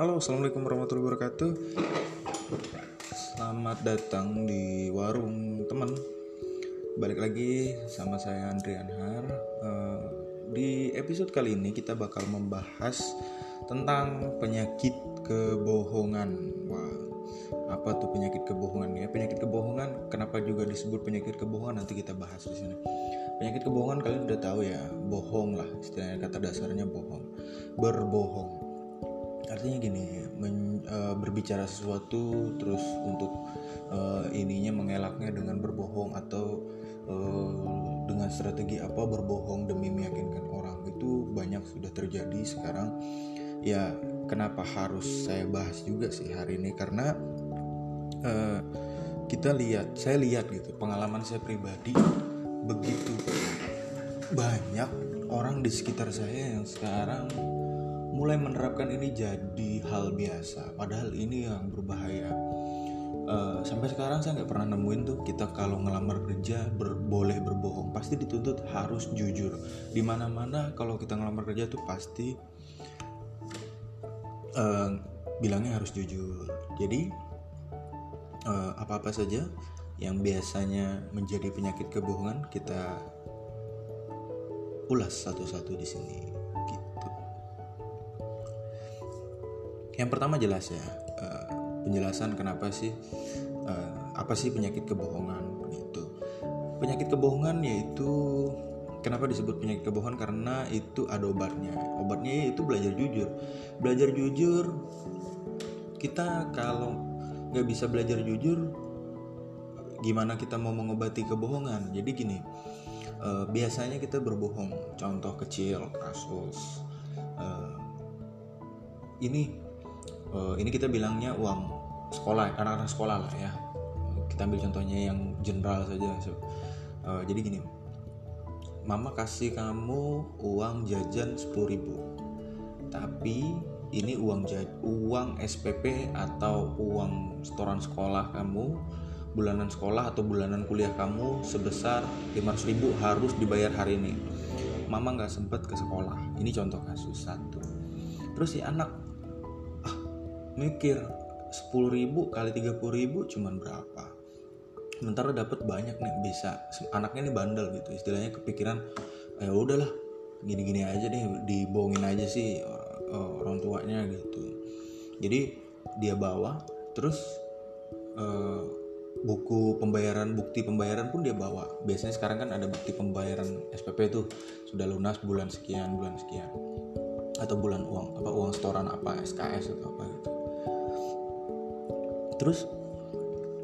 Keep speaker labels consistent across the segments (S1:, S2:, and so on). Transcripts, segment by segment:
S1: Halo, assalamualaikum warahmatullahi wabarakatuh. Selamat datang di warung teman. Balik lagi sama saya Andrian Har. Eh, di episode kali ini kita bakal membahas tentang penyakit kebohongan. Wah, apa tuh penyakit kebohongan ya? Penyakit kebohongan, kenapa juga disebut penyakit kebohongan? Nanti kita bahas di sini. Penyakit kebohongan kalian udah tahu ya, bohong lah istilahnya kata dasarnya bohong, berbohong artinya gini men, e, berbicara sesuatu terus untuk e, ininya mengelaknya dengan berbohong atau e, dengan strategi apa berbohong demi meyakinkan orang itu banyak sudah terjadi sekarang. Ya kenapa harus saya bahas juga sih hari ini? Karena e, kita lihat saya lihat gitu pengalaman saya pribadi begitu banyak orang di sekitar saya yang sekarang mulai menerapkan ini jadi hal biasa. Padahal ini yang berbahaya. Uh, sampai sekarang saya nggak pernah nemuin tuh kita kalau ngelamar kerja ber, boleh berbohong. Pasti dituntut harus jujur. Di mana-mana kalau kita ngelamar kerja tuh pasti uh, bilangnya harus jujur. Jadi uh, apa-apa saja yang biasanya menjadi penyakit kebohongan kita ulas satu-satu di sini yang pertama jelas ya uh, penjelasan kenapa sih uh, apa sih penyakit kebohongan gitu. Penyakit kebohongan yaitu kenapa disebut penyakit kebohongan? Karena itu ada obatnya. Obatnya yaitu belajar jujur. Belajar jujur kita kalau nggak bisa belajar jujur gimana kita mau mengobati kebohongan? Jadi gini uh, biasanya kita berbohong. Contoh kecil kasus ini uh, ini kita bilangnya uang sekolah anak-anak sekolah lah ya. Kita ambil contohnya yang general saja. Uh, jadi gini mama kasih kamu uang jajan 10 ribu. Tapi ini uang jaj uang SPP atau uang setoran sekolah kamu bulanan sekolah atau bulanan kuliah kamu sebesar 500 ribu harus dibayar hari ini. Mama nggak sempet ke sekolah. Ini contoh kasus satu. Terus si anak mikir 10 ribu kali 30 ribu cuman berapa? Sementara dapat banyak nih bisa anaknya ini bandel gitu. Istilahnya kepikiran ya udahlah gini-gini aja deh dibohongin aja sih orang tuanya gitu. Jadi dia bawa terus uh, buku pembayaran bukti pembayaran pun dia bawa. Biasanya sekarang kan ada bukti pembayaran SPP tuh sudah lunas bulan sekian bulan sekian. Atau bulan uang apa uang setoran apa SKS atau apa gitu terus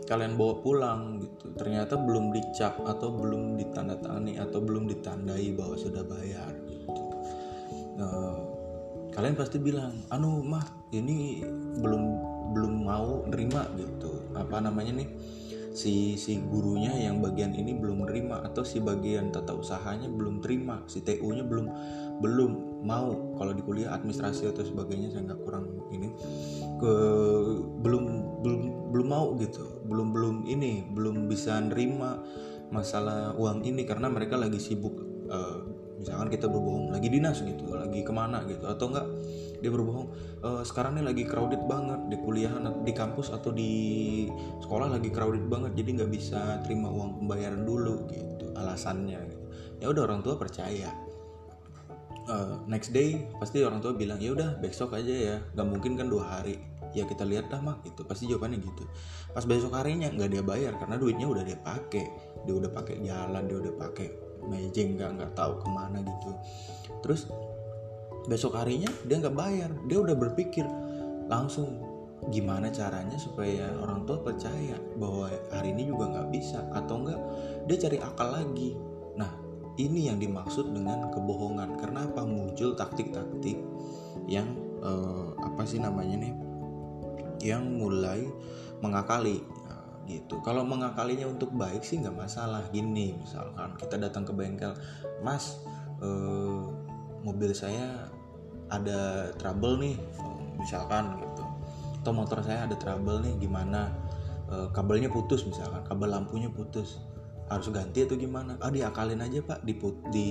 S1: kalian bawa pulang gitu. Ternyata belum dicap atau belum ditandatangani atau belum ditandai bahwa sudah bayar gitu. Nah, kalian pasti bilang anu mah ini belum belum mau nerima gitu. Apa namanya nih? Si si gurunya yang bagian ini belum nerima atau si bagian tata usahanya belum terima si TU nya belum belum mau. Kalau di kuliah administrasi atau sebagainya saya nggak kurang ini. Ke belum belum belum mau gitu. Belum belum ini belum bisa nerima masalah uang ini karena mereka lagi sibuk uh, misalkan kita berbohong lagi dinas gitu lagi ke mana gitu. Atau enggak dia berbohong e, sekarang ini lagi crowded banget di kuliah di kampus atau di sekolah lagi crowded banget jadi nggak bisa terima uang pembayaran dulu gitu alasannya gitu. Ya udah orang tua percaya uh, next day pasti orang tua bilang ya udah besok aja ya. Nggak mungkin kan dua hari. Ya kita lihat dah mak gitu. Pasti jawabannya gitu. Pas besok harinya nggak dia bayar karena duitnya udah dia pakai. Dia udah pakai jalan dia udah pakai mejeng nggak nggak tahu ke mana gitu. Terus besok harinya dia nggak bayar. Dia udah berpikir langsung gimana caranya supaya orang tua percaya bahwa hari ini juga nggak bisa? Atau enggak dia cari akal lagi ini yang dimaksud dengan kebohongan. Karena apa? Muncul taktik-taktik yang eh, apa sih namanya nih? Yang mulai mengakali nah, gitu. Kalau mengakalinya untuk baik sih nggak masalah. Gini misalkan kita datang ke bengkel mas eh, mobil saya ada trouble nih. Misalkan gitu. Atau motor saya ada trouble nih gimana? E, kabelnya putus misalkan kabel lampunya putus harus ganti atau gimana? Ah diakalin aja pak. Diput di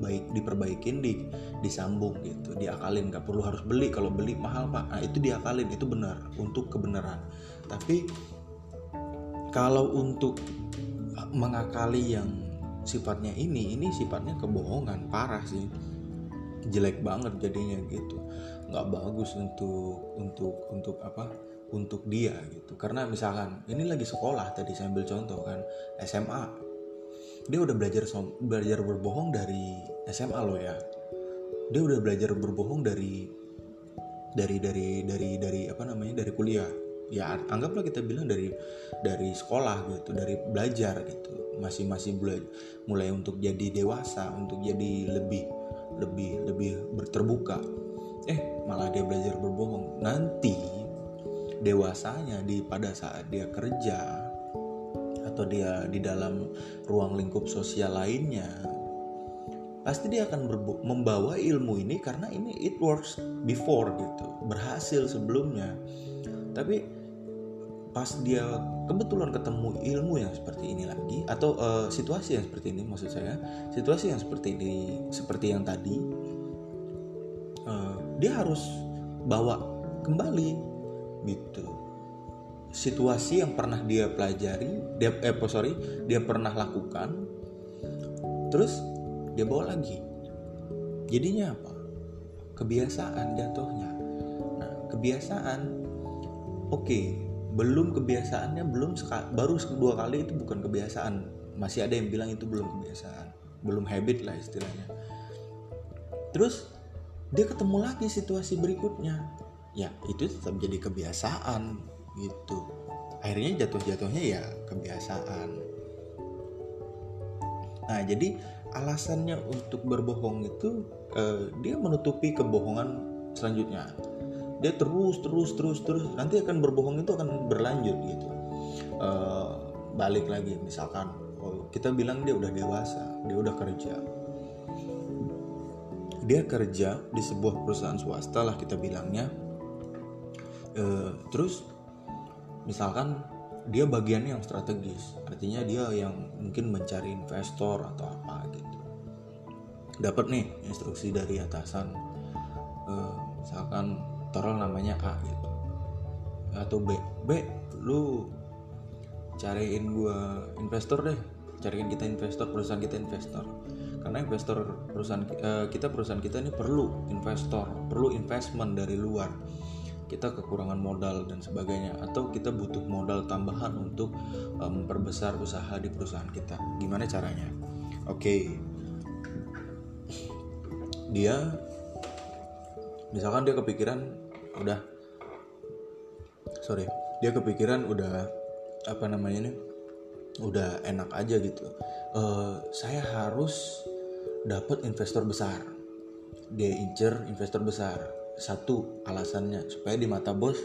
S1: baik diperbaikin di disambung gitu. Diakalin nggak perlu harus beli. Kalau beli mahal pak. Nah itu diakalin. Itu benar untuk kebenaran. Tapi kalau untuk mengakali yang sifatnya ini ini sifatnya kebohongan. Parah sih. Jelek banget jadinya gitu. Nggak bagus untuk untuk untuk apa untuk dia gitu. Karena misalkan ini lagi sekolah tadi saya ambil contoh kan SMA dia udah belajar belajar berbohong dari SMA lo ya. Dia udah belajar berbohong dari dari dari dari dari apa namanya dari kuliah. Ya anggaplah kita bilang dari dari sekolah gitu dari belajar gitu. Masih masih mulai mulai untuk jadi dewasa untuk jadi lebih lebih lebih berterbuka. Eh malah dia belajar berbohong. Nanti dewasanya di pada saat dia kerja atau dia di dalam ruang lingkup sosial lainnya pasti dia akan membawa ilmu ini karena ini it works before gitu berhasil sebelumnya. Tapi pas dia kebetulan ketemu ilmu yang seperti ini lagi atau uh, situasi yang seperti ini maksud saya situasi yang seperti ini seperti yang tadi uh, dia harus bawa kembali gitu. Situasi yang pernah dia pelajari dia eh sorry dia pernah lakukan terus dia bawa lagi. Jadinya apa? Kebiasaan jatuhnya. Nah kebiasaan oke okay, belum kebiasaannya belum baru kedua kali itu bukan kebiasaan. Masih ada yang bilang itu belum kebiasaan. Belum habit lah istilahnya. Terus dia ketemu lagi situasi berikutnya ya itu tetap jadi kebiasaan gitu. Akhirnya jatuh-jatuhnya ya kebiasaan. Nah jadi alasannya untuk berbohong itu eh, dia menutupi kebohongan selanjutnya. Dia terus terus terus terus nanti akan berbohong itu akan berlanjut gitu. Eh, balik lagi misalkan oh, kita bilang dia udah dewasa dia udah kerja. Dia kerja di sebuah perusahaan swasta lah kita bilangnya uh, terus misalkan dia bagiannya yang strategis. Artinya dia yang mungkin mencari investor atau apa gitu. Dapat nih instruksi dari atasan. Uh, misalkan taruh namanya A gitu. Atau B B lu cariin gua investor deh. Cariin kita investor perusahaan kita investor. Karena investor perusahaan uh, kita perusahaan kita ini perlu investor perlu investment dari luar kita kekurangan modal dan sebagainya atau kita butuh modal tambahan untuk um, memperbesar usaha di perusahaan kita. Gimana caranya? Oke. Okay. dia misalkan dia kepikiran udah. Sorry. Dia kepikiran udah apa namanya nih udah enak aja gitu. Uh, saya harus dapat investor besar. Dia incer investor besar satu alasannya supaya di mata bos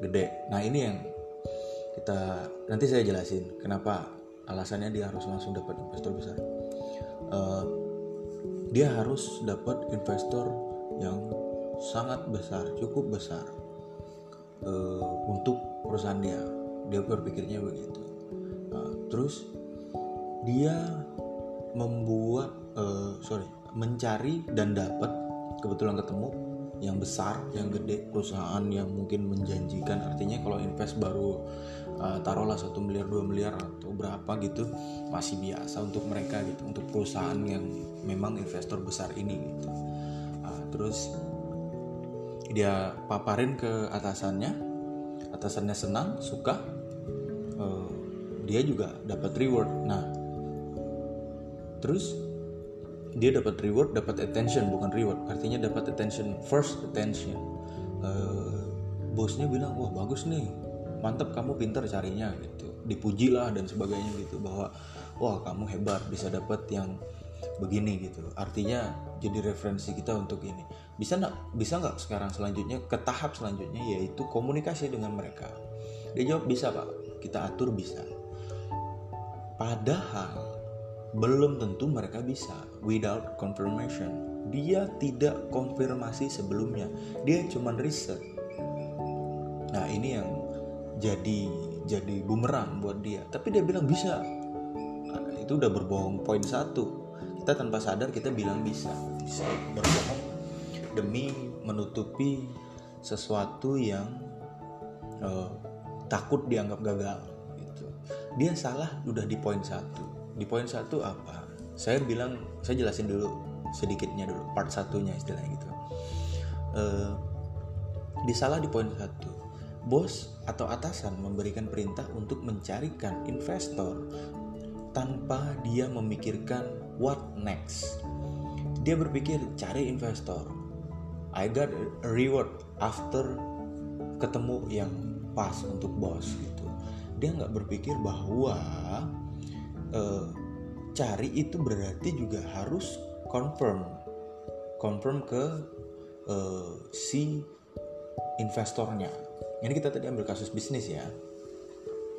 S1: gede. Nah ini yang kita nanti saya jelasin kenapa alasannya dia harus langsung dapat investor besar. Uh, dia harus dapat investor yang sangat besar cukup besar uh, untuk perusahaan dia. Dia berpikirnya begitu. Uh, terus dia membuat uh, sorry mencari dan dapat kebetulan ketemu yang besar yang gede perusahaan yang mungkin menjanjikan. Artinya kalau invest baru uh, taruhlah satu miliar dua miliar atau berapa gitu masih biasa untuk mereka gitu untuk perusahaan yang memang investor besar ini gitu. Uh, terus dia paparin ke atasannya atasannya senang suka uh, dia juga dapat reward. Nah terus dia dapat reward dapat attention bukan reward. Artinya dapat attention first attention. Uh, bosnya bilang wah bagus nih. Mantap kamu pintar carinya gitu. Dipuji lah dan sebagainya gitu bahwa wah kamu hebat bisa dapat yang begini gitu. Artinya jadi referensi kita untuk ini. Bisa nggak bisa nggak sekarang selanjutnya ke tahap selanjutnya yaitu komunikasi dengan mereka? Dia jawab bisa pak. Kita atur bisa. Padahal belum tentu mereka bisa without confirmation. Dia tidak konfirmasi sebelumnya, dia cuma riset. Nah ini yang jadi jadi bumerang buat dia. Tapi dia bilang bisa. itu udah berbohong poin satu kita tanpa sadar kita bilang bisa bisa berbohong demi menutupi sesuatu yang uh, takut dianggap gagal gitu dia salah udah di poin satu di poin satu apa saya bilang saya jelasin dulu sedikitnya dulu part satunya istilahnya gitu uh, disalah di poin satu bos atau atasan memberikan perintah untuk mencarikan investor tanpa dia memikirkan what next. Dia berpikir cari investor. I got a reward after ketemu yang pas untuk bos gitu. Dia nggak berpikir bahwa uh, cari itu berarti juga harus confirm, confirm ke uh, si investornya. Ini kita tadi ambil kasus bisnis ya.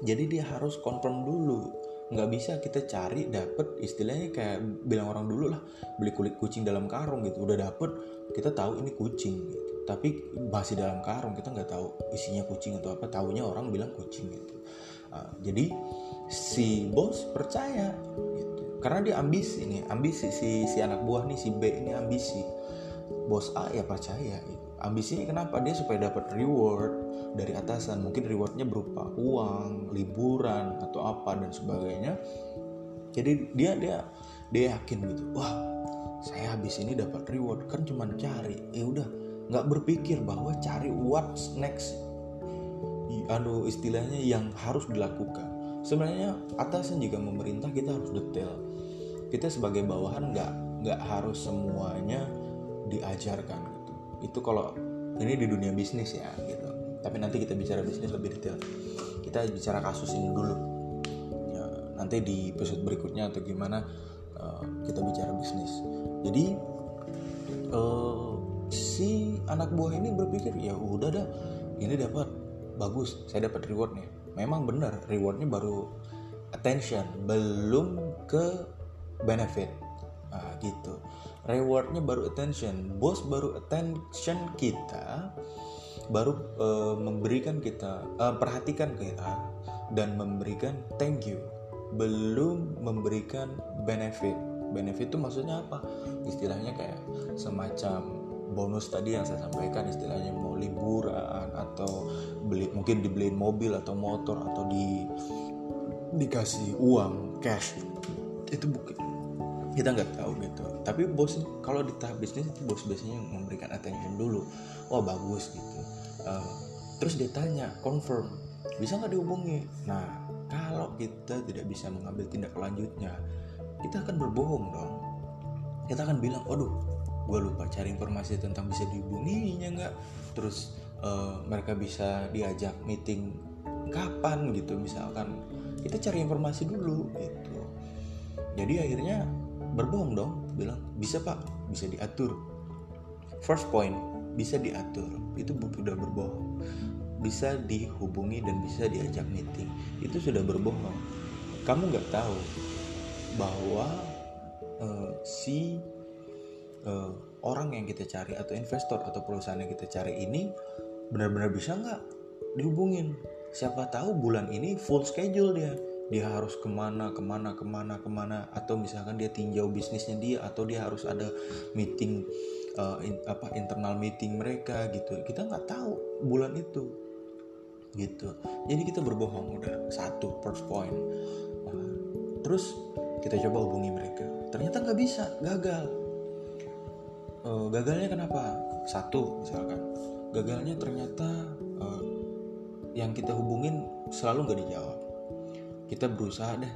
S1: Jadi dia harus confirm dulu. Nggak bisa kita cari dapet istilahnya kayak bilang orang dulu lah beli kulit kucing dalam karung gitu. Udah dapet kita tahu ini kucing gitu. Tapi masih dalam karung kita nggak tahu isinya kucing atau apa. Tahunya orang bilang kucing gitu. Uh, jadi si bos percaya gitu karena dia ambisi ini ambisi si si anak buah nih si B ini ambisi bos A ya percaya ambisinya kenapa? Dia supaya dapat reward dari atasan. Mungkin rewardnya berupa uang liburan atau apa dan sebagainya. Jadi dia dia dia yakin gitu wah saya habis ini dapat reward. Kan cuma cari. Ya udah nggak berpikir bahwa cari what's next. Anu istilahnya yang harus dilakukan. Sebenarnya atasan juga memerintah kita harus detail kita sebagai bawahan nggak nggak harus semuanya diajarkan itu kalau ini di dunia bisnis ya gitu. Tapi nanti kita bicara bisnis lebih detail. Kita bicara kasus ini dulu. Ya, nanti di episode berikutnya atau gimana uh, kita bicara bisnis. Jadi uh, si anak buah ini berpikir ya udah dah ini dapat bagus saya dapat reward nih memang benar rewardnya baru attention belum ke benefit. Nah, gitu. Rewardnya baru attention. Bos baru attention kita baru uh, memberikan kita uh, perhatikan kita dan memberikan thank you. Belum memberikan benefit. Benefit itu maksudnya apa? Istilahnya kayak semacam bonus tadi yang saya sampaikan istilahnya mau liburan atau beli mungkin dibeliin mobil atau motor atau di dikasih uang cash. Itu bukan kita nggak tahu gitu. Tapi bos kalau di tahap bisnis itu bos biasanya memberikan attention dulu. Wah bagus gitu. Uh, terus dia tanya confirm bisa nggak dihubungi? Nah kalau kita tidak bisa mengambil tindak lanjutnya kita akan berbohong dong. Kita akan bilang aduh gue lupa cari informasi tentang bisa dihubunginya nggak? Terus uh, mereka bisa diajak meeting kapan gitu. Misalkan kita cari informasi dulu gitu. Jadi akhirnya berbohong dong bilang bisa pak bisa diatur. First point bisa diatur itu sudah berbohong. Bisa dihubungi dan bisa diajak meeting itu sudah berbohong. Kamu nggak tahu bahwa uh, si uh, orang yang kita cari atau investor atau perusahaan yang kita cari ini benar-benar bisa nggak dihubungin? Siapa tahu bulan ini full schedule dia dia harus ke mana ke mana ke mana ke mana. Atau misalkan dia tinjau bisnisnya dia atau dia harus ada meeting uh, in, apa internal meeting mereka gitu. Kita nggak tahu bulan itu. Gitu. Jadi kita berbohong udah. Satu first point. Nah, terus kita coba hubungi mereka. Ternyata nggak bisa gagal. Uh, gagalnya kenapa? Satu misalkan. Gagalnya ternyata uh, yang kita hubungin selalu nggak dijawab kita berusaha deh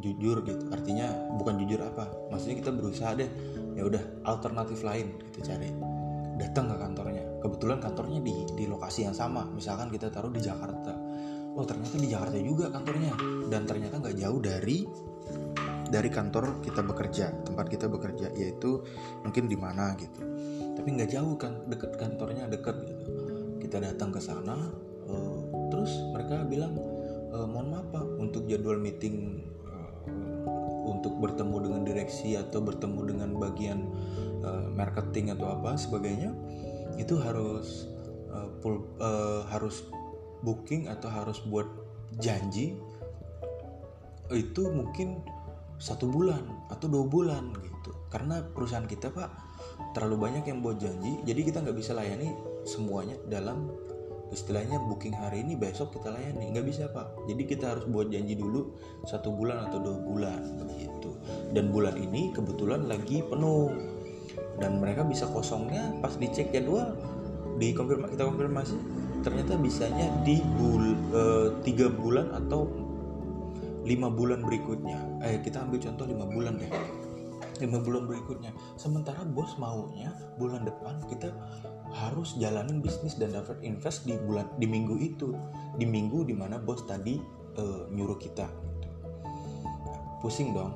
S1: jujur gitu. Artinya bukan jujur apa maksudnya kita berusaha deh ya udah alternatif lain kita cari. Datang ke kantornya. Kebetulan kantornya di di lokasi yang sama. Misalkan kita taruh di Jakarta. Oh ternyata di Jakarta juga kantornya. Dan ternyata nggak jauh dari dari kantor kita bekerja tempat kita bekerja yaitu mungkin di mana gitu. Tapi nggak jauh kan deket kantornya deket gitu. Kita datang ke sana uh, terus mereka bilang uh, mohon maaf pak untuk jadwal meeting uh, untuk bertemu dengan direksi atau bertemu dengan bagian uh, marketing atau apa sebagainya itu harus uh, uh, harus booking atau harus buat janji itu mungkin satu bulan atau dua bulan gitu. Karena perusahaan kita pak terlalu banyak yang buat janji jadi kita nggak bisa layani semuanya dalam istilahnya booking hari ini besok kita layani. Nggak bisa pak. Jadi kita harus buat janji dulu satu bulan atau dua bulan begitu dan bulan ini kebetulan lagi penuh. Dan mereka bisa kosongnya pas dicek jadwal di konfirmasi kita konfirmasi ternyata bisanya di bul e, tiga bulan atau lima bulan berikutnya. Eh kita ambil contoh lima bulan deh. Lima bulan berikutnya. Sementara bos maunya bulan depan kita harus jalanin bisnis dan dapat invest di bulan di minggu itu. Di minggu di mana bos tadi uh, nyuruh kita gitu. pusing dong.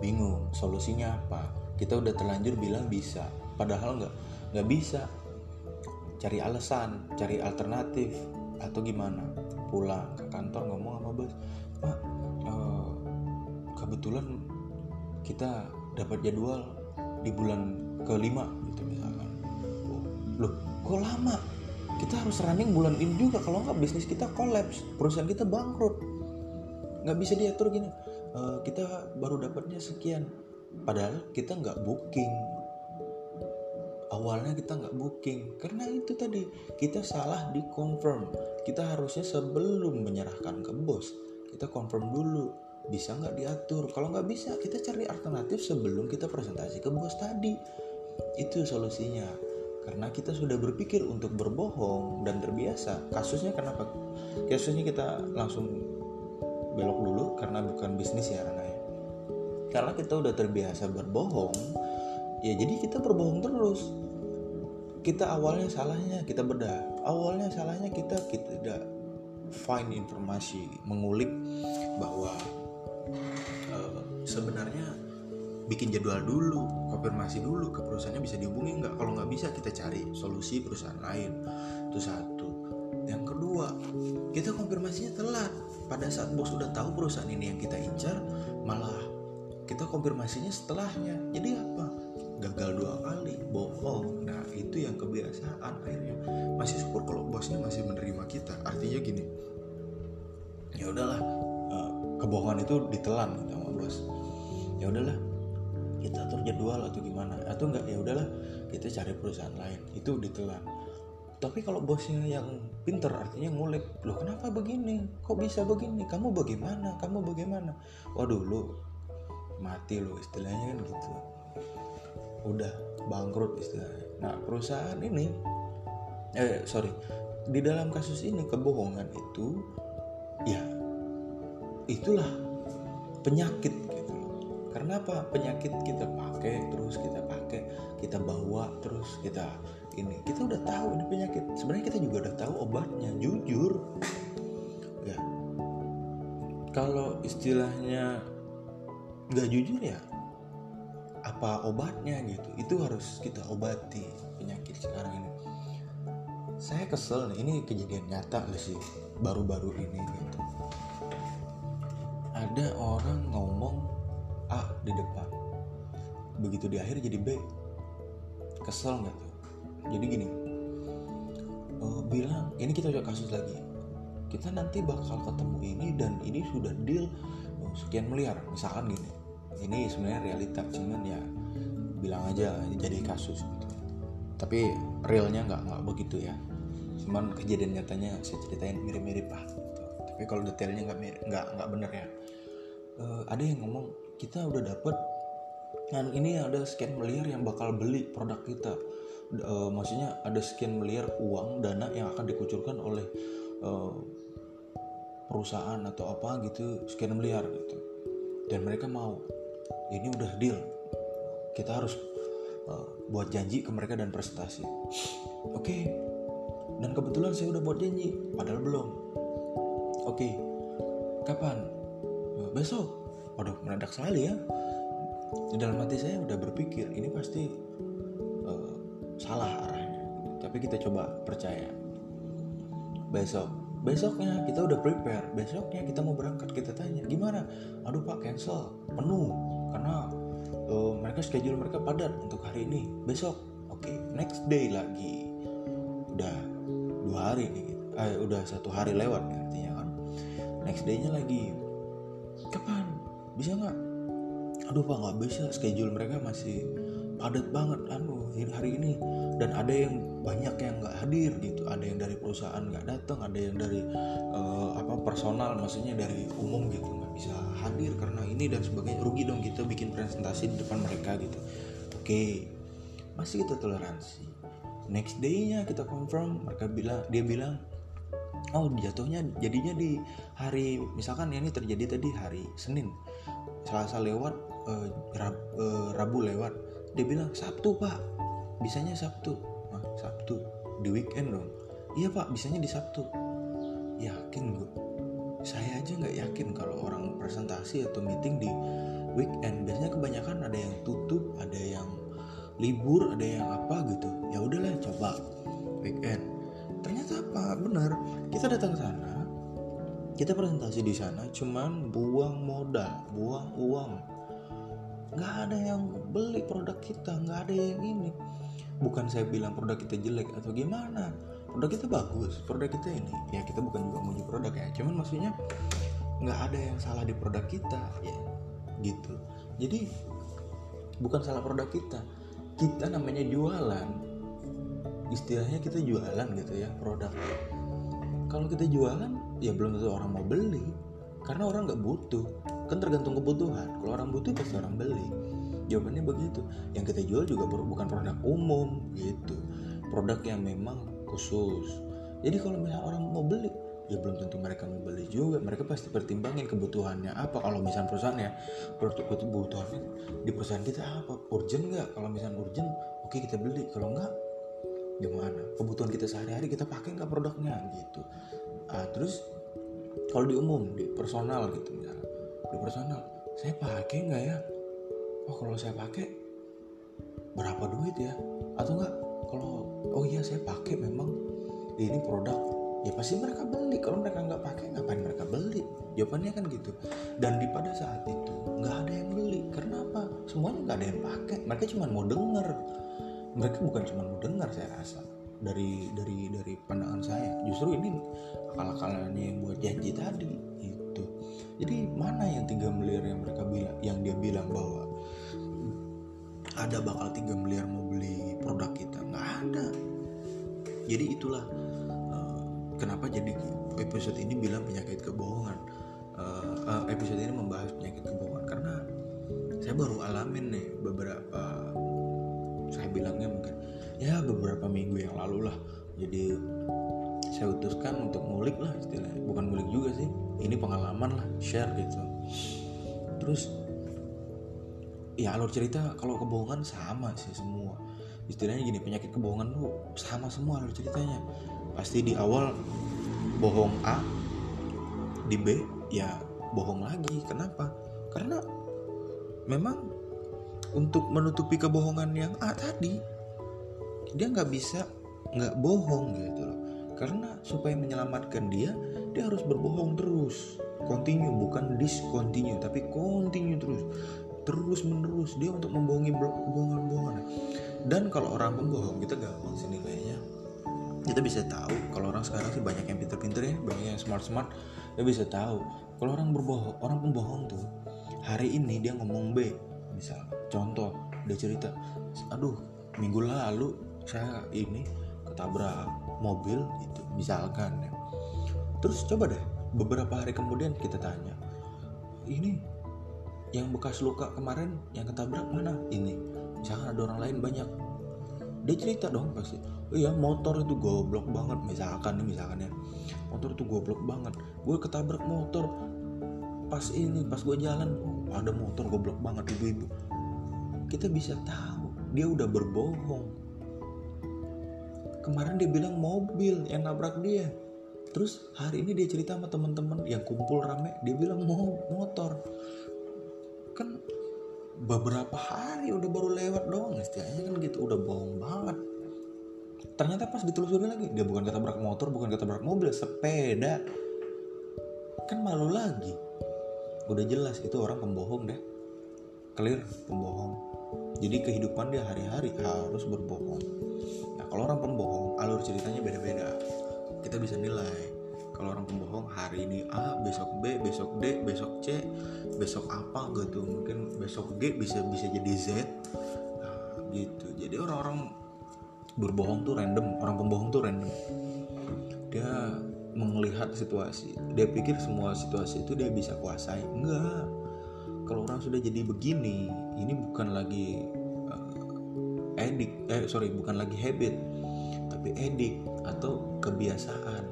S1: Bingung solusinya apa? Kita udah terlanjur bilang bisa. Padahal nggak nggak bisa. Cari alasan cari alternatif atau gimana? Pulang ke kantor ngomong sama bos pak uh, kebetulan kita dapat jadwal di bulan kelima gitu loh kok lama? Kita harus running bulan ini juga. Kalau nggak bisnis kita kolaps. Perusahaan kita bangkrut. Nggak bisa diatur gini. E, kita baru dapatnya sekian. Padahal kita nggak booking. Awalnya kita nggak booking. Karena itu tadi kita salah di confirm. Kita harusnya sebelum menyerahkan ke bos kita confirm dulu. Bisa nggak diatur? Kalau nggak bisa kita cari alternatif sebelum kita presentasi ke bos tadi. Itu solusinya karena kita sudah berpikir untuk berbohong dan terbiasa. Kasusnya kenapa kasusnya kita langsung belok dulu karena bukan bisnis ya Rana ya. Karena kita udah terbiasa berbohong ya jadi kita berbohong terus. Kita awalnya salahnya kita bedah. Awalnya salahnya kita kita tidak find informasi mengulik bahwa uh, sebenarnya bikin jadwal dulu konfirmasi dulu ke perusahaannya bisa dihubungi nggak? Kalau nggak bisa kita cari solusi perusahaan lain. Itu satu. Yang kedua kita konfirmasinya telat. Pada saat bos sudah tahu perusahaan ini yang kita incar malah kita konfirmasinya setelahnya. Jadi apa? Gagal dua kali bohong. Nah itu yang kebiasaan akhirnya. Masih syukur kalau bosnya masih menerima kita. Artinya gini ya udahlah eh, kebohongan itu ditelan sama bos. Ya udahlah kita atur jadwal atau gimana atau enggak ya udahlah kita cari perusahaan lain itu ditelan. Tapi kalau bosnya yang pinter artinya ngulik loh kenapa begini? Kok bisa begini? Kamu bagaimana? Kamu bagaimana? Waduh lu mati lo istilahnya kan gitu. Udah bangkrut istilahnya. Nah perusahaan ini eh sorry di dalam kasus ini kebohongan itu ya itulah penyakit karena apa? Penyakit kita pakai terus kita pakai kita bawa terus kita ini. Kita udah tahu ini penyakit. Sebenarnya kita juga udah tahu obatnya jujur. Ya. Kalau istilahnya nggak jujur ya apa obatnya gitu? Itu harus kita obati penyakit sekarang ini. Saya kesel ini kejadian nyata sih? Baru-baru ini gitu. Ada orang ngomong di depan. Begitu di akhir jadi B. Kesel nggak tuh? Jadi gini uh, bilang ini kita coba kasus lagi. Kita nanti bakal ketemu ini dan ini sudah deal. Uh, sekian miliar misalkan gini. Ini sebenarnya realita cuman ya bilang aja ini jadi kasus gitu. Tapi realnya nggak nggak begitu ya. Cuman kejadian nyatanya saya ceritain mirip-mirip lah gitu. tapi kalau detailnya nggak nggak nggak bener ya. Uh, ada yang ngomong kita udah dapet dan ini ada sekian miliar yang bakal beli produk kita. E, maksudnya ada sekian miliar uang dana yang akan dikucurkan oleh e, perusahaan atau apa gitu sekian miliar gitu. Dan mereka mau ini udah deal. Kita harus e, buat janji ke mereka dan presentasi oke okay. dan kebetulan saya udah buat janji padahal belum. Oke okay. kapan besok waduh mendadak sekali ya. Di dalam hati saya udah berpikir ini pasti uh, salah arahnya. Tapi kita coba percaya. Besok besoknya kita udah prepare. Besoknya kita mau berangkat kita tanya gimana? Aduh pak cancel. Penuh karena uh, mereka schedule mereka padat untuk hari ini. Besok oke okay, next day lagi. Udah dua hari nih eh, udah satu hari lewat artinya kan. Next day-nya lagi. Kapan bisa nggak? Aduh pak nggak bisa. Schedule mereka masih padat banget anu hari ini. Dan ada yang banyak yang nggak hadir gitu. Ada yang dari perusahaan nggak datang ada yang dari uh, apa personal maksudnya dari umum gitu. Nggak bisa hadir karena ini dan sebagainya. Rugi dong kita bikin presentasi di depan mereka gitu. Oke. Masih kita toleransi next day-nya kita confirm mereka bilang dia bilang oh jatuhnya jadinya di hari misalkan ini terjadi tadi hari Senin Selasa lewat uh, Rab, uh, Rabu lewat dia bilang Sabtu pak. Bisanya Sabtu. Ah, Sabtu di weekend dong. Iya pak bisanya di Sabtu. Yakin gue saya aja nggak yakin kalau orang presentasi atau meeting di weekend. Biasanya kebanyakan ada yang tutup ada yang libur ada yang apa gitu. Ya udahlah coba weekend ternyata apa? Benar. Kita datang ke sana kita presentasi di sana cuman buang modal buang uang. Nggak ada yang beli produk kita nggak ada yang ini. Bukan saya bilang produk kita jelek atau gimana. Produk kita bagus produk kita ini. Ya kita bukan juga muji produk ya. Cuman maksudnya nggak ada yang salah di produk kita ya. Gitu. Jadi bukan salah produk kita. Kita namanya jualan istilahnya kita jualan gitu ya produk. Kalau kita jualan ya belum tentu orang mau beli. Karena orang nggak butuh. Kan tergantung kebutuhan. Kalau orang butuh pasti orang beli. Jawabannya begitu. Yang kita jual juga bukan produk umum gitu. Produk yang memang khusus. Jadi kalau misalnya orang mau beli ya belum tentu mereka mau beli juga. Mereka pasti pertimbangin kebutuhannya apa. Kalau misalnya perusahaannya kebutuhannya di perusahaan kita apa? Urgent nggak? Kalau misalnya urgent oke okay, kita beli. Kalau nggak gimana? Kebutuhan kita sehari-hari kita pakai nggak produknya? Gitu. Ah, terus kalau di umum di personal gitu misalnya. Di personal saya pakai nggak ya? Oh kalau saya pakai berapa duit ya? Atau enggak kalau oh iya saya pakai memang ini produk ya pasti mereka beli. Kalau mereka nggak pakai ngapain mereka beli? Jawabannya kan gitu. Dan di pada saat itu nggak ada yang beli. Karena apa? Semuanya nggak ada yang pakai. Mereka cuma mau denger mereka bukan cuma mau dengar saya rasa. Dari dari dari pandangan saya justru ini akal-akalannya yang buat janji tadi itu jadi mana yang tiga miliar yang mereka bilang yang dia bilang bahwa ada bakal tiga miliar mau beli produk kita? Nggak ada. Jadi itulah uh, kenapa jadi episode ini bilang penyakit kebohongan. Uh, uh, episode ini membahas penyakit kebohongan. Karena saya baru alamin nih beberapa ya beberapa minggu yang lalu lah. Jadi saya utuskan untuk ngulik lah istilahnya. Bukan ngulik juga sih ini pengalaman lah share gitu. Terus ya alur cerita kalau kebohongan sama sih semua. Istilahnya gini penyakit kebohongan tuh sama semua alur ceritanya. Pasti di awal bohong A di B ya bohong lagi. Kenapa? Karena memang untuk menutupi kebohongan yang A tadi dia nggak bisa nggak bohong gitu loh. Karena supaya menyelamatkan dia dia harus berbohong terus. Continue bukan discontinue tapi continue terus. Terus menerus dia untuk membohongi bohongan-bohongan. Dan kalau orang pembohong kita gampang sih nilainya. Kita bisa tahu kalau orang sekarang sih banyak yang pinter-pinter ya banyak yang smart-smart dia bisa tahu. Kalau orang berbohong orang pembohong tuh hari ini dia ngomong B misal contoh dia cerita aduh minggu lalu saya ini ketabrak mobil gitu misalkan ya. terus coba deh beberapa hari kemudian kita tanya ini yang bekas luka kemarin yang ketabrak mana? Ini misalkan ada orang lain banyak. Dia cerita dong pasti oh iya motor itu goblok banget misalkan nih misalkan ya. Motor itu goblok banget gue ketabrak motor pas ini pas gue jalan oh, ada motor goblok banget ibu-ibu. Kita bisa tahu dia udah berbohong kemarin dia bilang mobil yang nabrak dia. Terus hari ini dia cerita sama teman-teman yang kumpul rame dia bilang mau motor. Kan beberapa hari udah baru lewat doang istilahnya kan gitu udah bohong banget. Ternyata pas ditelusuri lagi dia bukan ketabrak motor bukan ketabrak mobil sepeda. Kan malu lagi. Udah jelas itu orang pembohong deh. Clear pembohong jadi kehidupan dia hari-hari harus berbohong. Kalau orang pembohong alur ceritanya beda-beda. Kita bisa nilai kalau orang pembohong hari ini A besok B besok D besok C besok apa gitu. Mungkin besok G bisa bisa jadi Z. Nah, gitu. Jadi orang-orang berbohong tuh random. Orang pembohong tuh random. Dia melihat situasi dia pikir semua situasi itu dia bisa kuasai. Enggak kalau orang sudah jadi begini ini bukan lagi uh, edik eh sorry bukan lagi habit tapi edik atau kebiasaan.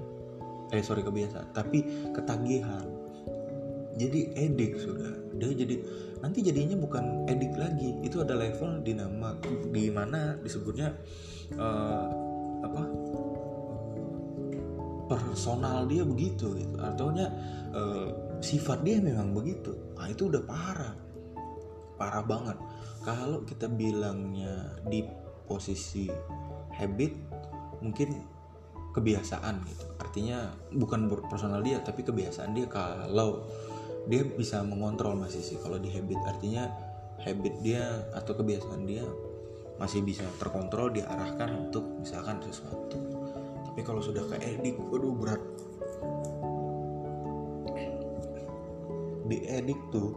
S1: Eh sorry kebiasaan tapi ketagihan. Jadi edik sudah dia jadi nanti jadinya bukan edik lagi itu ada level dinama di mana disebutnya uh, apa personal dia begitu gitu. Artinya uh, sifat dia memang begitu. Nah itu udah parah. Parah banget. Kalau kita bilangnya di posisi habit mungkin kebiasaan gitu. Artinya bukan personal dia tapi kebiasaan dia. Kalau dia bisa mengontrol masih sih. Kalau di habit artinya habit dia atau kebiasaan dia masih bisa terkontrol diarahkan untuk misalkan sesuatu. Tapi kalau sudah ke edik waduh berat di edik tuh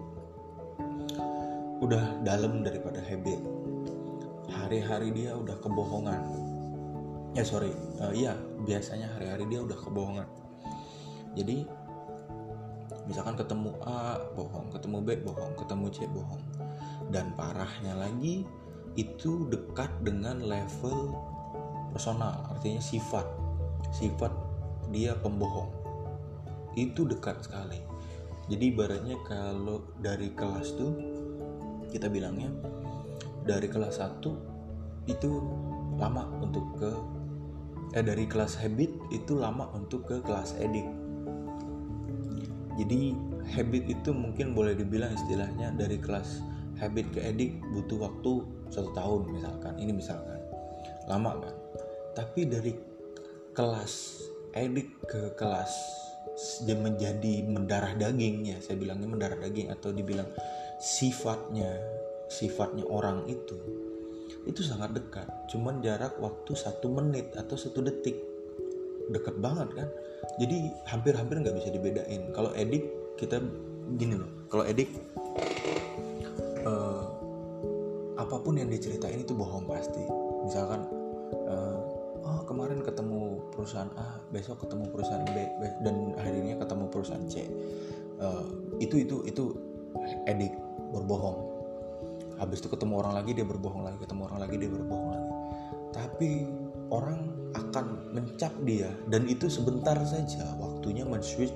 S1: udah dalam daripada habit hari-hari dia udah kebohongan. Ya sorry. Uh, iya biasanya hari-hari dia udah kebohongan. Jadi misalkan ketemu A bohong. Ketemu B bohong. Ketemu C bohong. Dan parahnya lagi itu dekat dengan level personal. Artinya sifat. Sifat dia pembohong. Itu dekat sekali jadi ibaratnya kalau dari kelas tuh kita bilangnya dari kelas 1 itu lama untuk ke eh dari kelas habit itu lama untuk ke kelas edik jadi habit itu mungkin boleh dibilang istilahnya dari kelas habit ke edik butuh waktu satu tahun misalkan ini misalkan. Lama kan? Tapi dari kelas edik ke kelas menjadi mendarah daging ya saya bilangnya mendarah daging atau dibilang sifatnya sifatnya orang itu itu sangat dekat. Cuman jarak waktu satu menit atau satu detik. Dekat banget kan? Jadi hampir-hampir nggak bisa dibedain. Kalau edik kita gini loh. Kalau edik uh, apa pun yang diceritain itu bohong pasti. Misalkan kemarin ketemu perusahaan A besok ketemu perusahaan B dan akhirnya ketemu perusahaan C. Uh, itu itu itu edik berbohong. Habis itu ketemu orang lagi dia berbohong lagi ketemu orang lagi dia berbohong lagi. Tapi orang akan mencap dia dan itu sebentar saja waktunya men-switch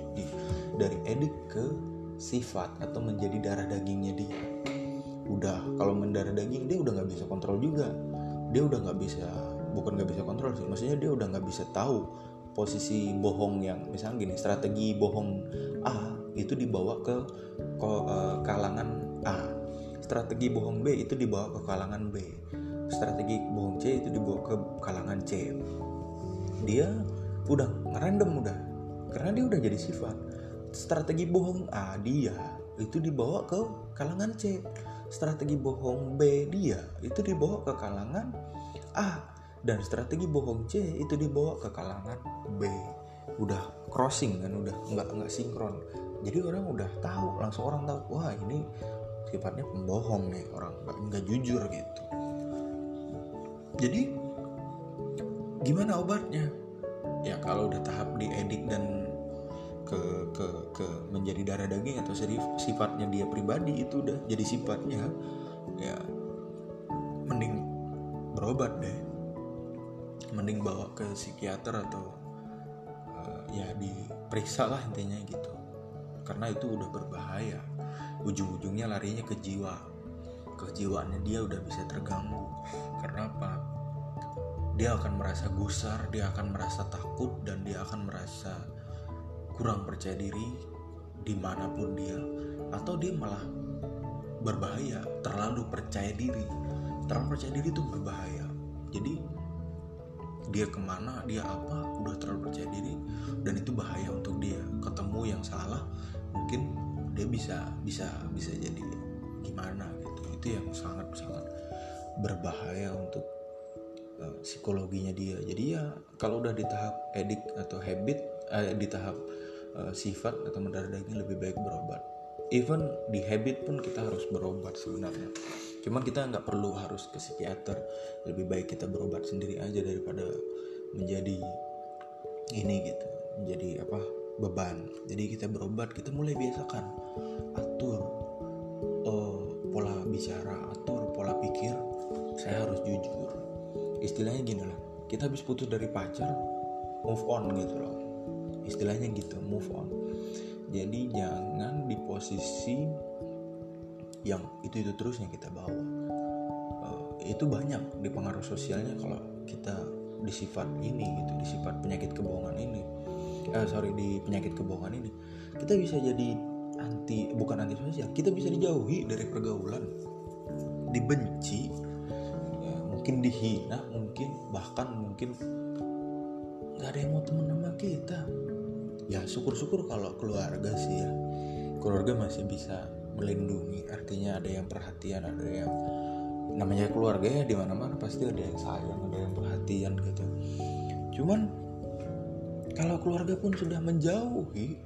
S1: dari edik ke sifat atau menjadi darah dagingnya dia. Udah kalau mendarah daging dia udah nggak bisa kontrol juga. Dia udah nggak bisa bukan nggak bisa kontrol sih. Maksudnya dia udah nggak bisa tahu posisi bohong yang misalnya gini strategi bohong A itu dibawa ke, uh, kalangan A. Strategi bohong B itu dibawa ke kalangan B. Strategi bohong C itu dibawa ke kalangan C. Dia udah random udah karena dia udah jadi sifat. Strategi bohong A dia itu dibawa ke kalangan C. Strategi bohong B dia itu dibawa ke kalangan A dan strategi bohong C itu dibawa ke kalangan B. Udah crossing kan udah nggak nggak sinkron. Jadi orang udah tahu langsung orang tahu wah ini sifatnya pembohong nih orang nggak jujur gitu. Jadi gimana obatnya? Ya kalau udah tahap diedik dan ke ke ke menjadi darah daging atau sifatnya dia pribadi itu udah jadi sifatnya ya mending berobat deh mending bawa ke psikiater atau uh, ya diperiksa lah intinya gitu. Karena itu udah berbahaya. Ujung-ujungnya larinya ke jiwa. Kejiwaannya dia udah bisa terganggu. Karena apa? Dia akan merasa gusar dia akan merasa takut dan dia akan merasa kurang percaya diri di mana pun dia. Atau dia malah berbahaya. Terlalu percaya diri. Terlalu percaya diri itu berbahaya. Jadi dia ke mana dia apa udah terlalu percaya diri dan itu bahaya untuk dia. Ketemu yang salah mungkin dia bisa bisa bisa jadi gimana gitu. Itu yang sangat sangat berbahaya untuk uh, psikologinya dia. Jadi ya kalau udah di tahap edik atau habit eh, di tahap uh, sifat atau mendarah daging lebih baik berobat. Even di habit pun kita harus berobat sebenarnya cuman kita nggak perlu harus ke psikiater. Lebih baik kita berobat sendiri aja daripada menjadi ini gitu menjadi apa beban. Jadi kita berobat kita mulai biasakan. Atur uh, pola bicara atur pola pikir. Saya harus jujur. Istilahnya gini lah kita habis putus dari pacar move on gitu loh. Istilahnya gitu move on. Jadi jangan di posisi yang itu itu terus yang kita bawa. Uh, itu banyak di pengaruh sosialnya kalau kita di sifat ini gitu di sifat penyakit kebohongan ini. Eh, sorry di penyakit kebohongan ini. Kita bisa jadi anti bukan anti sosial kita bisa dijauhi dari pergaulan dibenci ya, mungkin dihina mungkin bahkan mungkin nggak ada yang mau temen sama kita. Ya syukur-syukur kalau keluarga sih ya. Keluarga masih bisa melindungi artinya ada yang perhatian ada yang namanya keluarga ya di mana mana pasti ada yang sayang ada yang perhatian gitu. Cuman kalau keluarga pun sudah menjauhi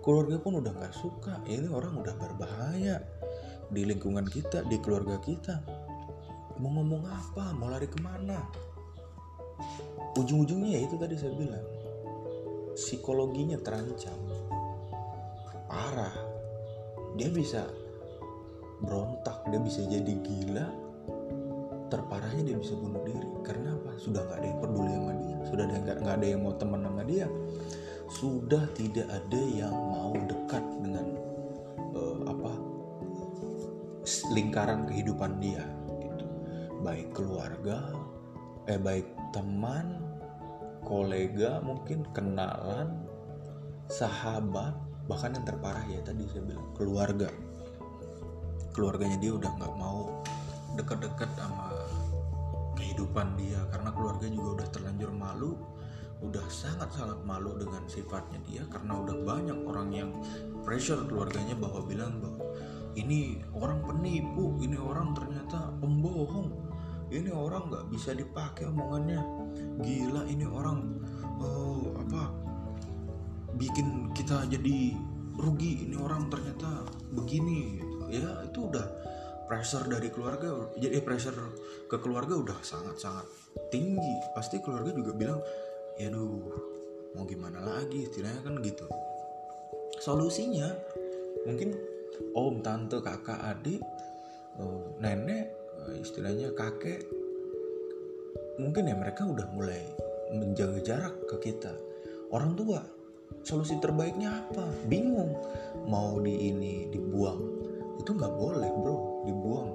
S1: keluarga pun udah nggak suka ini orang udah berbahaya di lingkungan kita di keluarga kita. Mau ngomong apa mau lari ke mana? Ujung-ujungnya ya itu tadi saya bilang psikologinya terancam parah dia bisa berontak dia bisa jadi gila. Terparahnya dia bisa bunuh diri. Karena apa? Sudah nggak ada yang peduli sama dia. Sudah nggak ada yang mau teman sama dia. Sudah tidak ada yang mau dekat dengan uh, apa? Lingkaran kehidupan dia gitu. Baik keluarga eh baik teman kolega mungkin kenalan sahabat bahkan yang terparah ya tadi saya bilang keluarga. Keluarganya dia udah nggak mau deket-deket sama kehidupan dia karena keluarga juga udah terlanjur malu udah sangat-sangat malu dengan sifatnya dia karena udah banyak orang yang pressure keluarganya bahwa bilang bahwa ini orang penipu ini orang ternyata pembohong. Ini orang nggak bisa dipakai omongannya. Gila ini orang uh, apa bikin kita jadi rugi ini orang ternyata begini gitu. ya itu udah pressure dari keluarga jadi pressure ke keluarga udah sangat-sangat tinggi. Pasti keluarga juga bilang ya duh mau gimana lagi? Istilahnya kan gitu. Solusinya mungkin om tante kakak adik eh, nenek eh, istilahnya kakek mungkin ya mereka udah mulai menjaga jarak ke kita. Orang tua solusi terbaiknya apa? Bingung. Mau di ini dibuang. Itu nggak boleh bro. Dibuang.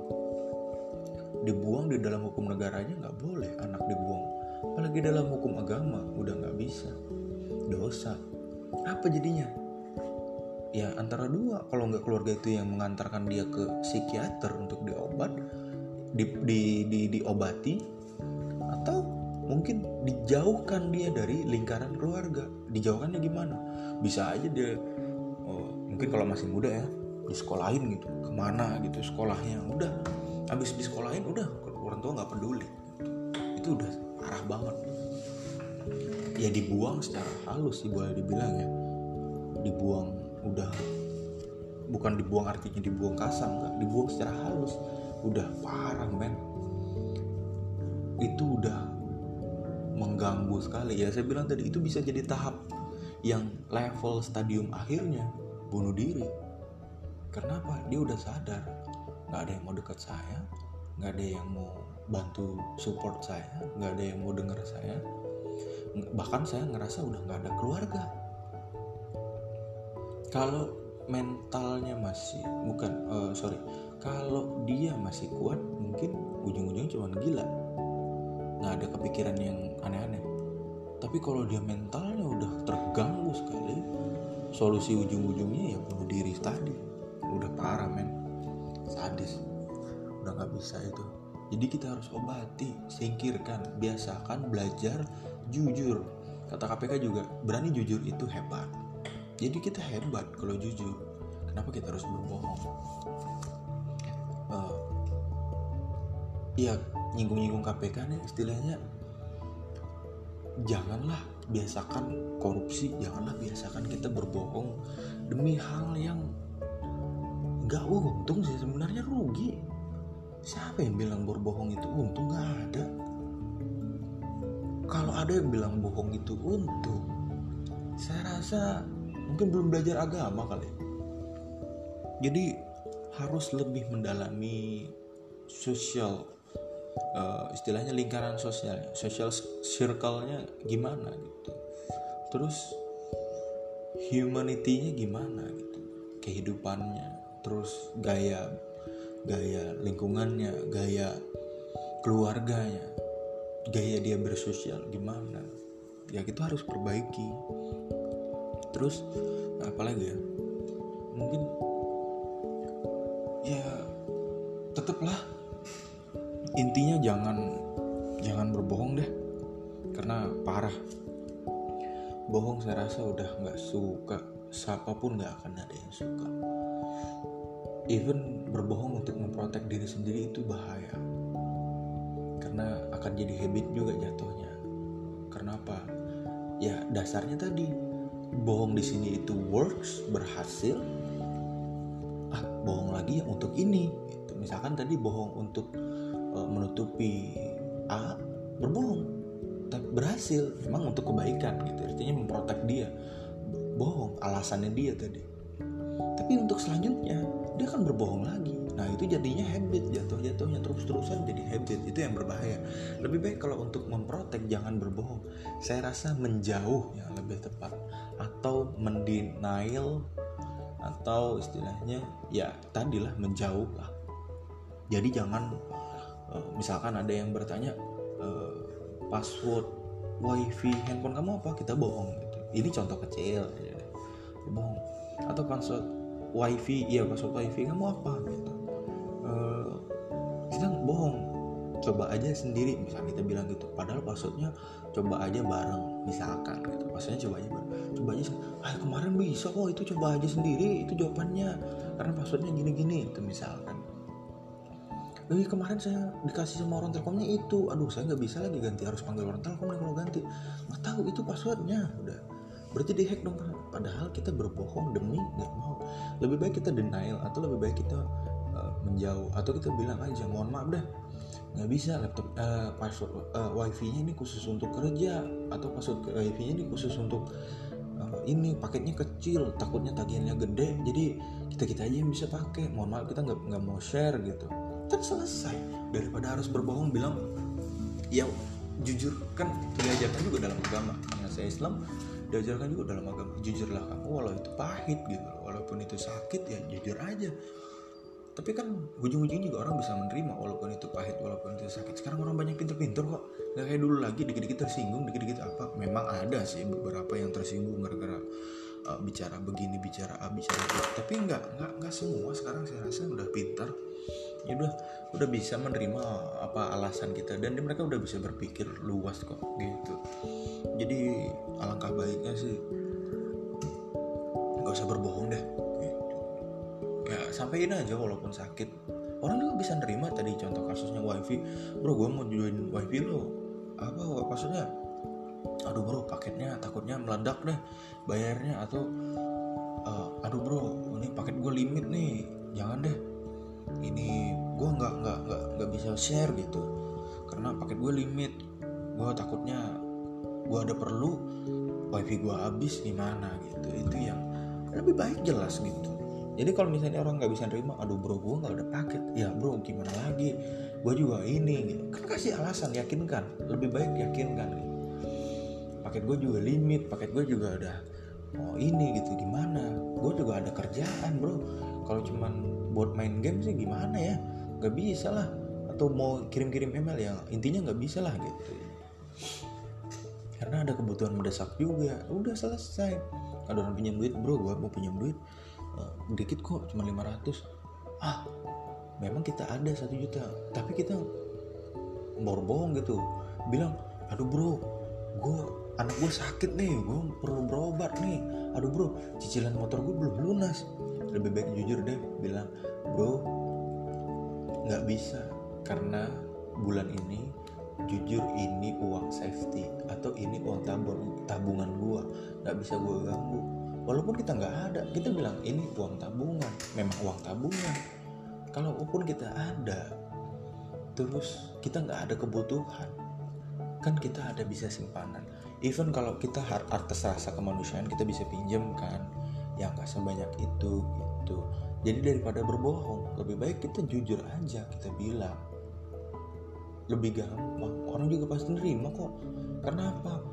S1: Dibuang di dalam hukum negaranya nggak boleh. Anak dibuang. Apalagi dalam hukum agama udah nggak bisa. Dosa. Apa jadinya? Ya antara dua. Kalau nggak keluarga itu yang mengantarkan dia ke psikiater untuk diobat di, di, di, diobati atau mungkin dijauhkan dia dari lingkaran keluarga dijauhkannya gimana? Bisa aja dia oh, mungkin kalau masih muda ya di sekolahin gitu. Ke mana gitu sekolahnya? Udah. Habis di sekolahin udah. Orang tua nggak peduli. Itu udah parah banget. Ya dibuang secara halus sih boleh dibilang ya. Dibuang udah. Bukan dibuang artinya dibuang kasar nggak. Dibuang secara halus. Udah parah men. Itu udah mengganggu sekali. Ya saya bilang tadi itu bisa jadi tahap yang level stadium akhirnya bunuh diri. Karena apa? Dia udah sadar. Nggak ada yang mau dekat saya nggak ada yang mau bantu support saya nggak ada yang mau dengar saya. Bahkan saya ngerasa udah nggak ada keluarga. Kalau mentalnya masih bukan uh, sorry. Kalau dia masih kuat mungkin ujung-ujungnya cuma gila nggak ada kepikiran yang aneh-aneh. Tapi kalau dia mentalnya udah terganggu sekali solusi ujung-ujungnya ya bunuh diri tadi. Udah parah men. Sadis. Udah nggak bisa itu. Jadi kita harus obati singkirkan biasakan belajar jujur. Kata KPK juga berani jujur itu hebat. Jadi kita hebat kalau jujur. Kenapa kita harus berbohong? Uh, ya nyinggung-nyinggung KPK nih istilahnya janganlah biasakan korupsi janganlah biasakan kita berbohong demi hal yang nggak untung sih sebenarnya rugi. Siapa yang bilang berbohong itu untung? Nggak ada. Kalau ada yang bilang bohong itu untung saya rasa mungkin belum belajar agama kali. Jadi harus lebih mendalami sosial uh, istilahnya lingkaran sosial social circle-nya gimana gitu. Terus humanity-nya gimana gitu. Kehidupannya terus gaya gaya lingkungannya gaya keluarganya gaya dia bersosial gimana. Ya kita harus perbaiki. Terus apalagi ya? Mungkin ya tetaplah intinya jangan jangan berbohong deh. Karena parah. Bohong saya rasa udah nggak suka. Siapa pun nggak akan ada yang suka. Even berbohong untuk memprotek diri sendiri itu bahaya. Karena akan jadi habit juga jatuhnya. Karena apa? Ya dasarnya tadi. Bohong di sini itu works berhasil. Ah bohong lagi untuk ini. Gitu. misalkan tadi bohong untuk menutupi A berbohong. Tapi berhasil memang untuk kebaikan gitu. Artinya memprotek dia. Bohong alasannya dia tadi. Tapi untuk selanjutnya dia akan berbohong lagi. Nah itu jadinya habit jatuh-jatuhnya terus-terusan jadi habit. Itu yang berbahaya. Lebih baik kalau untuk memprotek jangan berbohong. Saya rasa menjauh yang lebih tepat. Atau mendenial atau istilahnya ya tadilah menjauh lah. Jadi jangan uh, misalkan ada yang bertanya uh, password wifi handphone kamu apa? Kita bohong gitu. Ini contoh kecil ya bohong. Atau password wifi iya password wifi kamu apa? Gitu. Uh, kita bohong. Coba aja sendiri. Misalnya kita bilang gitu. Padahal passwordnya coba aja bareng misalkan gitu. Passwordnya coba aja bareng. Coba aja ah kemarin bisa kok. Itu coba aja sendiri. Itu jawabannya. Karena passwordnya gini-gini. Itu misalkan Tapi kemarin saya dikasih sama orang telkomnya itu. Aduh saya nggak bisa lagi ganti harus panggil orang telkom nih kalau ganti. Nggak tahu itu passwordnya. Udah. Berarti dihack dong padahal kita berbohong demi nggak mau. Lebih baik kita denial atau lebih baik kita uh, menjauh atau kita bilang aja mohon maaf deh nggak bisa laptop uh, password uh, wifi-nya ini khusus untuk kerja atau password wifi-nya ini khusus untuk uh, ini paketnya kecil takutnya tagihannya gede jadi kita kita aja yang bisa pakai. Mohon maaf kita nggak nggak mau share gitu kan selesai. Daripada harus berbohong bilang ya jujur. Kan diajarkan juga dalam agama. Karena saya Islam diajarkan juga dalam agama jujurlah kamu walau itu pahit gitu walaupun itu sakit ya jujur aja. Tapi kan ujung-ujungnya juga orang bisa menerima walaupun itu pahit walaupun itu sakit. Sekarang orang banyak pinter-pinter kok. Nggak kayak dulu lagi dikit-dikit tersinggung dikit-dikit apa. Memang ada sih beberapa yang tersinggung gara-gara uh, bicara begini bicara A bicara B. Tapi nggak nggak nggak semua. Sekarang saya rasa udah pintar ya udah udah bisa menerima apa alasan kita. Dan mereka udah bisa berpikir luas kok gitu. Jadi alangkah baiknya sih nggak usah berbohong deh gitu. ya sampaikan aja walaupun sakit. Orang juga bisa nerima tadi contoh kasusnya wifi. Bro gue mau join wifi lo apa maksudnya? Aduh bro paketnya takutnya meledak deh bayarnya atau uh, aduh bro ini paket gue limit nih. Jangan deh ini gue nggak nggak nggak nggak bisa share gitu. Karena paket gue limit. Gue takutnya gue ada perlu wifi gue habis gimana gitu. Itu yang lebih baik jelas gitu. Jadi kalau misalnya orang nggak bisa nerima aduh bro gue nggak ada paket. Ya bro gimana lagi? Gue juga ini gitu. kan kasih alasan yakinkan. Lebih baik yakinkan gitu. paket gue juga limit paket gue juga ada oh ini gitu gimana? Gue juga ada kerjaan bro. Kalau cuman buat main game sih gimana ya? Nggak bisa lah. Atau mau kirim-kirim email ya intinya nggak bisa lah gitu. Karena ada kebutuhan mendesak juga. Udah selesai. Ada orang pinjam duit bro gue mau pinjam duit uh, dikit kok cuma 500 ah memang kita ada satu juta. Tapi kita bohong gitu. Bilang aduh bro gue anak gue sakit nih gue perlu berobat nih. Aduh bro cicilan motor gue belum lunas. Lebih baik jujur deh bilang bro nggak bisa karena bulan ini jujur ini uang safety atau ini uang tabung tabungan gua. Nggak bisa gua ganggu. Walaupun kita nggak ada kita bilang ini uang tabungan. Memang uang tabungan. Kalaupun kita ada terus kita nggak ada kebutuhan kan kita ada bisa simpanan. Even kalau kita artes rasa kemanusiaan kita bisa pinjam kan yang nggak sebanyak itu gitu jadi daripada berbohong lebih baik kita jujur aja kita bilang. Lebih gampang. Orang juga pasti nerima kok. Kenapa?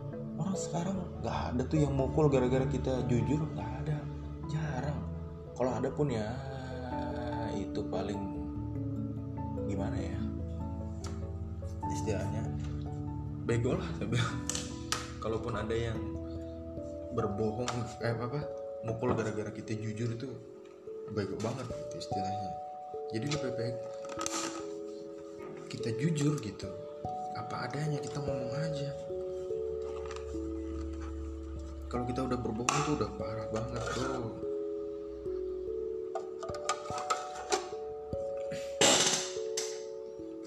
S1: Orang sekarang nggak ada tuh yang mukul gara-gara kita jujur. Nggak ada. Jarang. Kalau ada pun ya itu paling gimana ya? Istilahnya bego lah tapi kalaupun ada yang berbohong eh apa? Mukul gara-gara kita jujur itu bego banget gitu istilahnya. Jadi lebih baik kita jujur gitu. Apa adanya kita ngomong aja. Kalau kita udah berbohong tuh udah parah banget bro.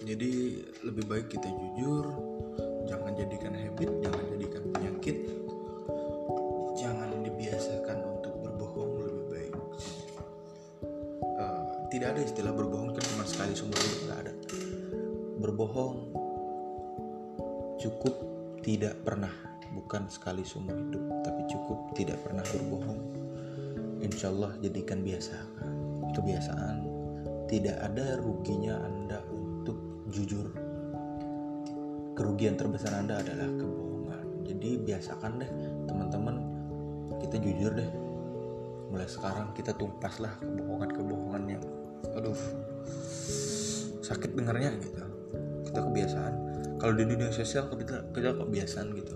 S1: Jadi lebih baik kita jujur jangan jadikan habit jangan jadikan penyakit tidak ada istilah berbohong kan cuma sekali seumur hidup nggak ada. Berbohong cukup tidak pernah bukan sekali seumur hidup tapi cukup tidak pernah berbohong. Insya Allah jadikan biasa kebiasaan. Tidak ada ruginya anda untuk jujur. Kerugian terbesar anda adalah kebohongan. Jadi biasakan deh teman-teman kita jujur deh. Mulai sekarang kita tumpas lah kebohongan-kebohongan yang aduh sakit dengarnya gitu. Kita kebiasaan. Kalau di dunia sosial kita kita kebiasaan gitu.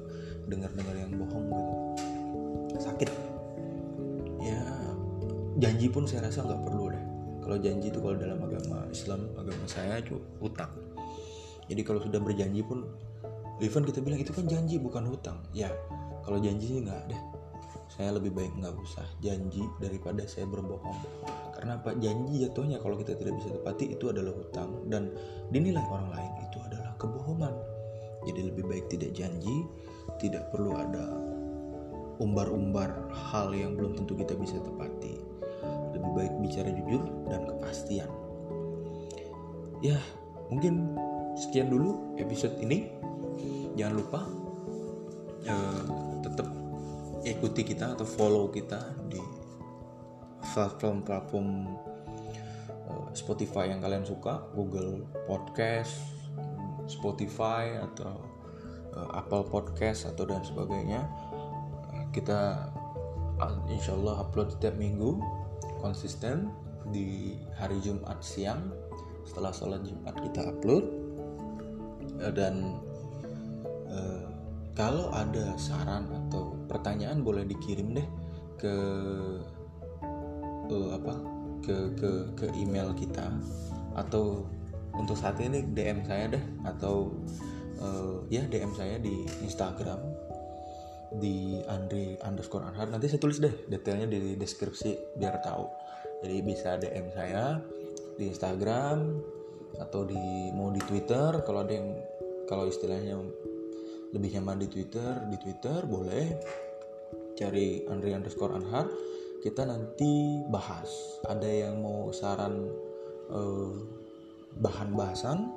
S1: Dengar-dengar yang bohong gitu. Sakit. Ya janji pun saya rasa nggak perlu deh. Kalau janji itu kalau dalam agama Islam agama saya itu utang. Jadi kalau sudah berjanji pun even kita bilang itu kan janji bukan hutang. Ya kalau janji sih nggak deh. Saya lebih baik nggak usah janji daripada saya berbohong karena apa? Janji jatuhnya kalau kita tidak bisa tepati itu adalah hutang. Dan dinilai orang lain itu adalah kebohongan. Jadi lebih baik tidak janji tidak perlu ada umbar-umbar hal yang belum tentu kita bisa tepati. Lebih baik bicara jujur dan kepastian. Ya mungkin sekian dulu episode ini. Jangan lupa uh, tetap ikuti kita atau follow kita di platform-platform uh, Spotify yang kalian suka, Google Podcast, Spotify atau uh, Apple Podcast atau dan sebagainya. Kita uh, insya Allah upload setiap minggu konsisten di hari Jumat siang setelah sholat Jumat kita upload uh, dan kalau ada saran atau pertanyaan boleh dikirim deh ke uh, apa ke ke ke email kita atau untuk saat ini DM saya deh atau uh, ya DM saya di Instagram di Andre underscore Anhar. Nanti saya tulis deh detailnya di deskripsi biar tahu. Jadi bisa DM saya di Instagram atau di mau di Twitter. Kalau ada yang kalau istilahnya lebih nyaman di Twitter di Twitter boleh cari Andre underscore Anhar kita nanti bahas. Ada yang mau saran uh, bahan bahasan?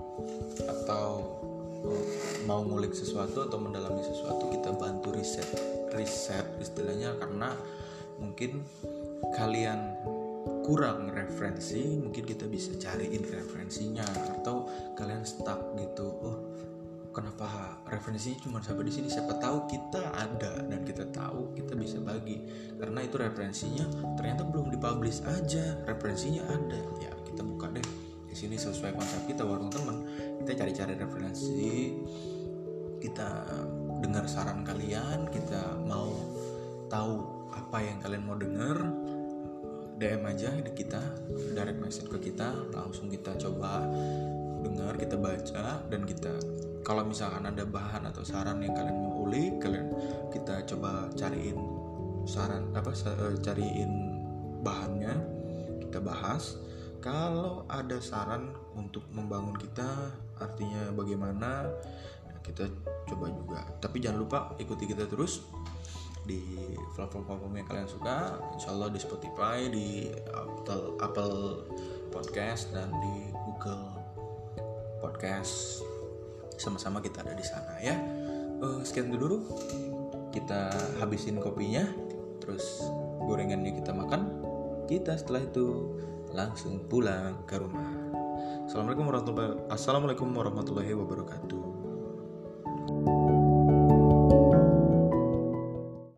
S1: Atau uh, mau ngulik sesuatu atau mendalami sesuatu kita bantu riset. Riset istilahnya karena mungkin kalian kurang referensi mungkin kita bisa cariin referensinya. Atau kalian stuck gitu oh kenapa referensinya cuma sampai di sini? Siapa tahu kita ada dan kita tahu kita bisa bagi. Karena itu referensinya ternyata belum dipublish aja referensinya ada. Ya kita buka deh. Di sini sesuai konsep kita warung teman. Kita cari-cari referensi. Kita dengar saran kalian kita mau tahu apa yang kalian mau dengar DM aja di kita direct message ke kita. Langsung kita coba dengar kita baca dan kita kalau misalkan ada bahan atau saran yang kalian mau ulik kalian kita coba cariin saran apa cariin bahannya kita bahas. Kalau ada saran untuk membangun kita artinya bagaimana kita coba juga. Tapi jangan lupa ikuti kita terus di platform-platform yang kalian suka. Insya Allah di Spotify di Apple Podcast dan di Google Podcast sama-sama kita ada di sana ya. Uh, sekian dulu kita habisin kopinya terus gorengannya kita makan. Kita setelah itu langsung pulang ke rumah. Assalamualaikum warahmatullahi, Assalamualaikum warahmatullahi wabarakatuh